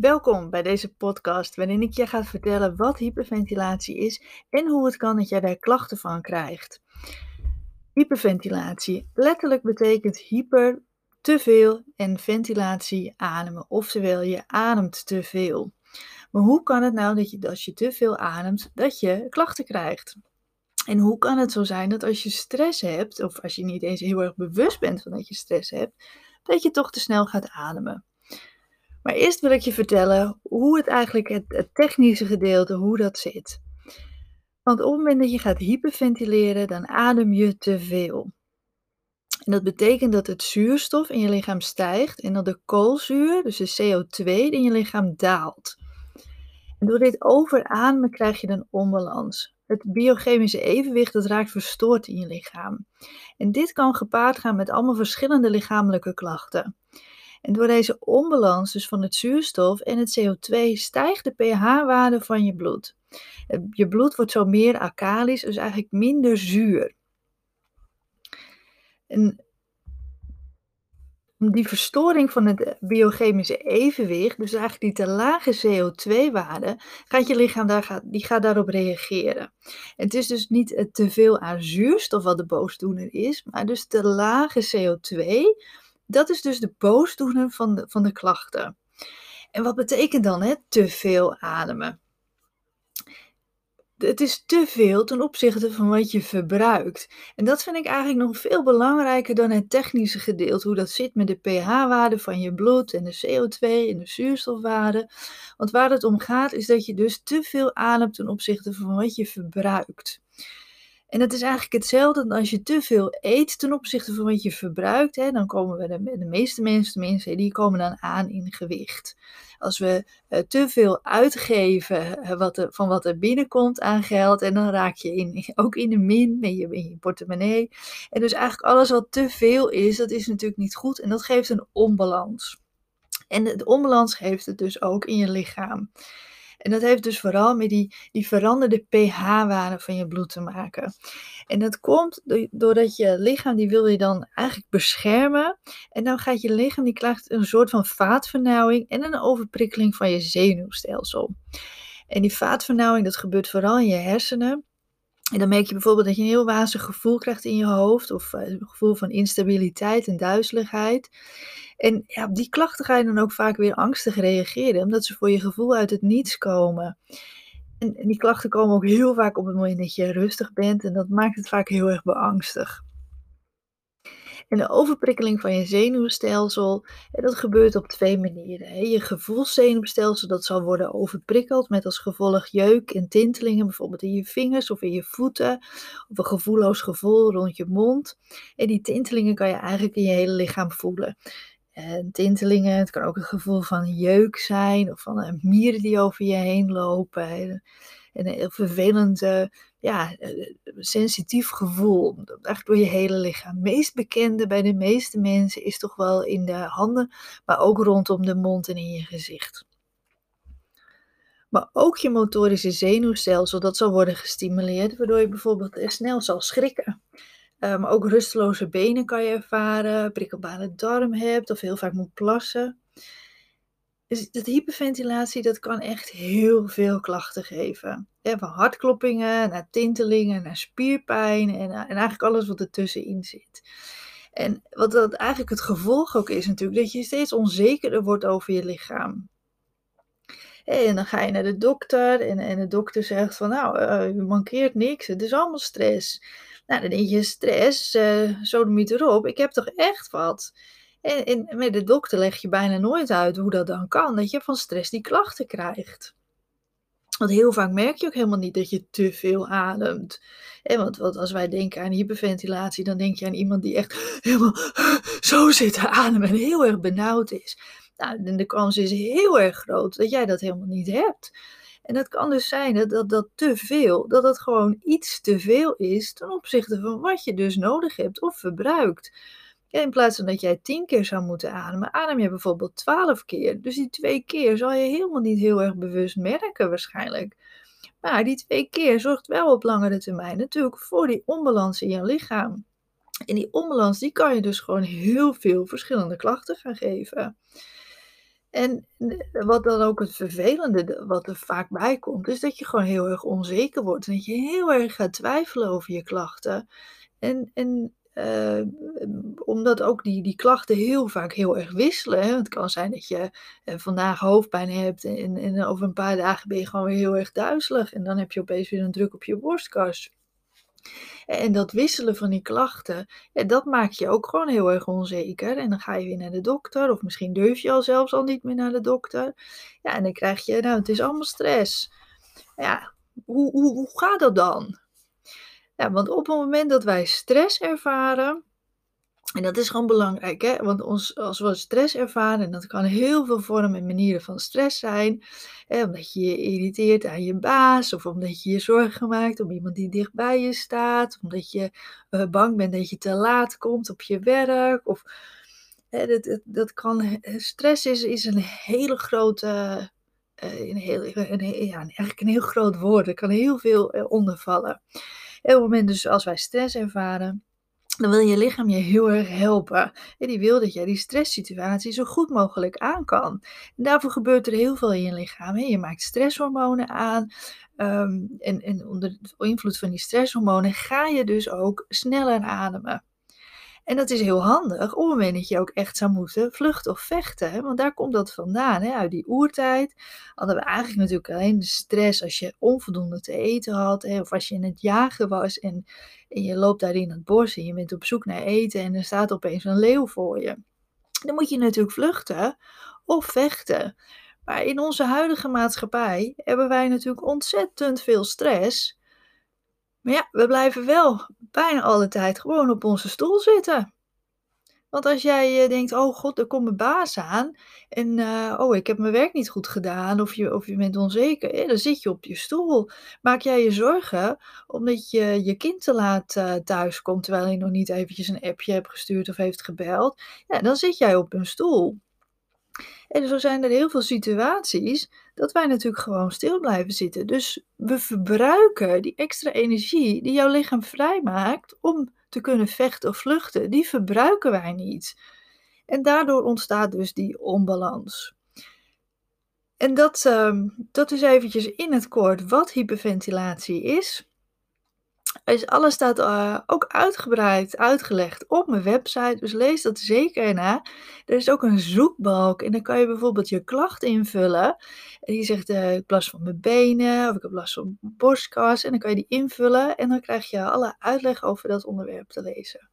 Welkom bij deze podcast waarin ik je ga vertellen wat hyperventilatie is en hoe het kan dat jij daar klachten van krijgt. Hyperventilatie. Letterlijk betekent hyper te veel en ventilatie ademen, oftewel je ademt te veel. Maar hoe kan het nou dat je als je te veel ademt, dat je klachten krijgt? En hoe kan het zo zijn dat als je stress hebt, of als je niet eens heel erg bewust bent van dat je stress hebt, dat je toch te snel gaat ademen? Maar eerst wil ik je vertellen hoe het eigenlijk, het, technische gedeelte, hoe dat zit. Want op het moment dat je gaat hyperventileren, dan adem je te veel. En dat betekent dat het zuurstof in je lichaam stijgt en dat de koolzuur, dus de CO2, in je lichaam daalt. En door dit overademen krijg je een onbalans. Het biochemische evenwicht dat raakt verstoord in je lichaam. En dit kan gepaard gaan met allemaal verschillende lichamelijke klachten. En door deze onbalans dus van het zuurstof en het CO2 stijgt de pH-waarde van je bloed. Je bloed wordt zo meer alkalisch, dus eigenlijk minder zuur. En die verstoring van het biochemische evenwicht, dus eigenlijk die te lage CO2-waarde, gaat je lichaam daar, die gaat daarop reageren. En het is dus niet het teveel aan zuurstof wat de boosdoener is, maar dus te lage CO2 dat is dus de boosdoener van de, van de klachten. En wat betekent dan hè, te veel ademen? Het is te veel ten opzichte van wat je verbruikt. En dat vind ik eigenlijk nog veel belangrijker dan het technische gedeelte. Hoe dat zit met de pH-waarde van je bloed en de CO2 en de zuurstofwaarde. Want waar het om gaat is dat je dus te veel ademt ten opzichte van wat je verbruikt. En het is eigenlijk hetzelfde als je te veel eet ten opzichte van wat je verbruikt. Hè, dan komen we, de, de meeste mensen tenminste, die komen dan aan in gewicht. Als we uh, te veel uitgeven uh, wat van wat er binnenkomt aan geld, en dan raak je in, ook in de min met je, in je portemonnee. En dus eigenlijk alles wat te veel is, dat is natuurlijk niet goed en dat geeft een onbalans. En de onbalans geeft het dus ook in je lichaam. En dat heeft dus vooral met die, die veranderde pH-waarde van je bloed te maken. En dat komt doordat je lichaam, die wil je dan eigenlijk beschermen. En dan gaat je lichaam, die krijgt een soort van vaatvernauwing en een overprikkeling van je zenuwstelsel. En die vaatvernauwing, dat gebeurt vooral in je hersenen. En dan merk je bijvoorbeeld dat je een heel wazig gevoel krijgt in je hoofd, of eh, een gevoel van instabiliteit en duizeligheid. En op die klachten ga je dan ook vaak weer angstig reageren, omdat ze voor je gevoel uit het niets komen. En, en die klachten komen ook heel vaak op het moment dat je rustig bent, en dat maakt het vaak heel erg beangstig. En de overprikkeling van je zenuwstelsel, dat gebeurt op twee manieren. Je gevoelszenuwstelsel dat zal worden overprikkeld met als gevolg jeuk en tintelingen, bijvoorbeeld in je vingers of in je voeten, of een gevoelloos gevoel rond je mond. En die tintelingen kan je eigenlijk in je hele lichaam voelen. En tintelingen, het kan ook een gevoel van jeuk zijn of van mieren die over je heen lopen. En een heel vervelend ja, eh, sensitief gevoel. Eigenlijk door je hele lichaam. Meest bekende bij de meeste mensen is toch wel in de handen, maar ook rondom de mond en in je gezicht. Maar ook je motorische zenuwstelsel, dat zal worden gestimuleerd, waardoor je bijvoorbeeld snel zal schrikken. Uh, maar ook rusteloze benen kan je ervaren, prikkelbare darm hebt of heel vaak moet plassen. Dus dat hyperventilatie, dat kan echt heel veel klachten geven. van hartkloppingen, naar tintelingen, naar spierpijn en, en eigenlijk alles wat ertussenin zit. En wat dat eigenlijk het gevolg ook is natuurlijk, dat je steeds onzekerder wordt over je lichaam. En dan ga je naar de dokter en, en de dokter zegt van nou, uh, u mankeert niks, het is allemaal stress. Nou, dan denk je stress, uh, zo de erop, ik heb toch echt wat. En, en, met de dokter leg je bijna nooit uit hoe dat dan kan, dat je van stress die klachten krijgt. Want heel vaak merk je ook helemaal niet dat je te veel ademt. En want, want als wij denken aan hyperventilatie, dan denk je aan iemand die echt helemaal zo zit te ademen en heel erg benauwd is. Nou, de kans is heel erg groot dat jij dat helemaal niet hebt. En dat kan dus zijn dat, dat dat te veel, dat het gewoon iets te veel is ten opzichte van wat je dus nodig hebt of verbruikt. in plaats van dat jij tien keer zou moeten ademen, adem je bijvoorbeeld twaalf keer. Dus die twee keer zal je helemaal niet heel erg bewust merken waarschijnlijk. Maar die twee keer zorgt wel op langere termijn natuurlijk voor die onbalans in je lichaam. En die onbalans die kan je dus gewoon heel veel verschillende klachten gaan geven. En wat dan ook het vervelende wat er vaak bij komt, is dat je gewoon heel erg onzeker wordt en dat je heel erg gaat twijfelen over je klachten. En en, uh, omdat ook die die klachten heel vaak heel erg wisselen, hè. Het kan zijn dat je, uh, vandaag hoofdpijn hebt en en over een paar dagen ben je gewoon weer heel erg duizelig en dan heb je opeens weer een druk op je borstkas. En dat wisselen van die klachten, dat maakt je ook gewoon heel erg onzeker. En dan ga je weer naar de dokter, of misschien durf je al zelfs al niet meer naar de dokter. Ja, en dan krijg je, nou, het is allemaal stress. Ja, hoe, hoe, hoe gaat dat dan? Ja, want op het moment dat wij stress ervaren, en dat is gewoon belangrijk, hè? want ons, als we stress ervaren, en dat kan heel veel vormen en manieren van stress zijn, hè, omdat je je irriteert aan je baas, of omdat je je zorgen maakt om iemand die dichtbij je staat, omdat je uh, bang bent dat je te laat komt op je werk, of hè, dat, dat, kan, stress is, is een hele grote, uh, een heel, een, ja, eigenlijk een heel groot woord, er kan heel veel uh, onder vallen. En op het moment dus als wij stress ervaren, dan wil je lichaam je heel erg helpen. En die wil dat jij die stresssituatie zo goed mogelijk aan kan. En daarvoor gebeurt er heel veel in je lichaam. Je maakt stresshormonen aan. Um, en, en onder invloed van die stresshormonen ga je dus ook sneller ademen. En dat is heel handig op het moment dat je ook echt zou moeten vluchten of vechten. Hè? Want daar komt dat vandaan. Hè? Uit die oertijd hadden we eigenlijk natuurlijk alleen de stress als je onvoldoende te eten had. Hè? Of als je in het jagen was en, en je loopt daar in het bos en je bent op zoek naar eten en er staat opeens een leeuw voor je. Dan moet je natuurlijk vluchten of vechten. Maar in onze huidige maatschappij hebben wij natuurlijk ontzettend veel stress. Maar ja, we blijven wel bijna alle tijd gewoon op onze stoel zitten. Want als jij uh, denkt, oh god, er komt mijn baas aan. En uh, oh, ik heb mijn werk niet goed gedaan. Of je, of je bent onzeker. Dan zit je op je stoel. Maak jij je zorgen omdat je je kind te laat uh, thuis komt. Terwijl hij nog niet eventjes een appje hebt gestuurd of heeft gebeld. Ja, dan zit jij op een stoel. En zo zijn er heel veel situaties dat wij natuurlijk gewoon stil blijven zitten. Dus we verbruiken die extra energie die jouw lichaam vrijmaakt om te kunnen vechten of vluchten, die verbruiken wij niet. En daardoor ontstaat dus die onbalans. En dat, uh, dat is eventjes in het kort wat hyperventilatie is. Is, alles staat uh, ook uitgebreid uitgelegd op mijn website, dus lees dat zeker na. Er is ook een zoekbalk en dan kan je bijvoorbeeld je klacht invullen. En je zegt, uh, ik heb last van mijn benen of ik heb last van borstkas. En dan kan je die invullen en dan krijg je alle uitleg over dat onderwerp te lezen.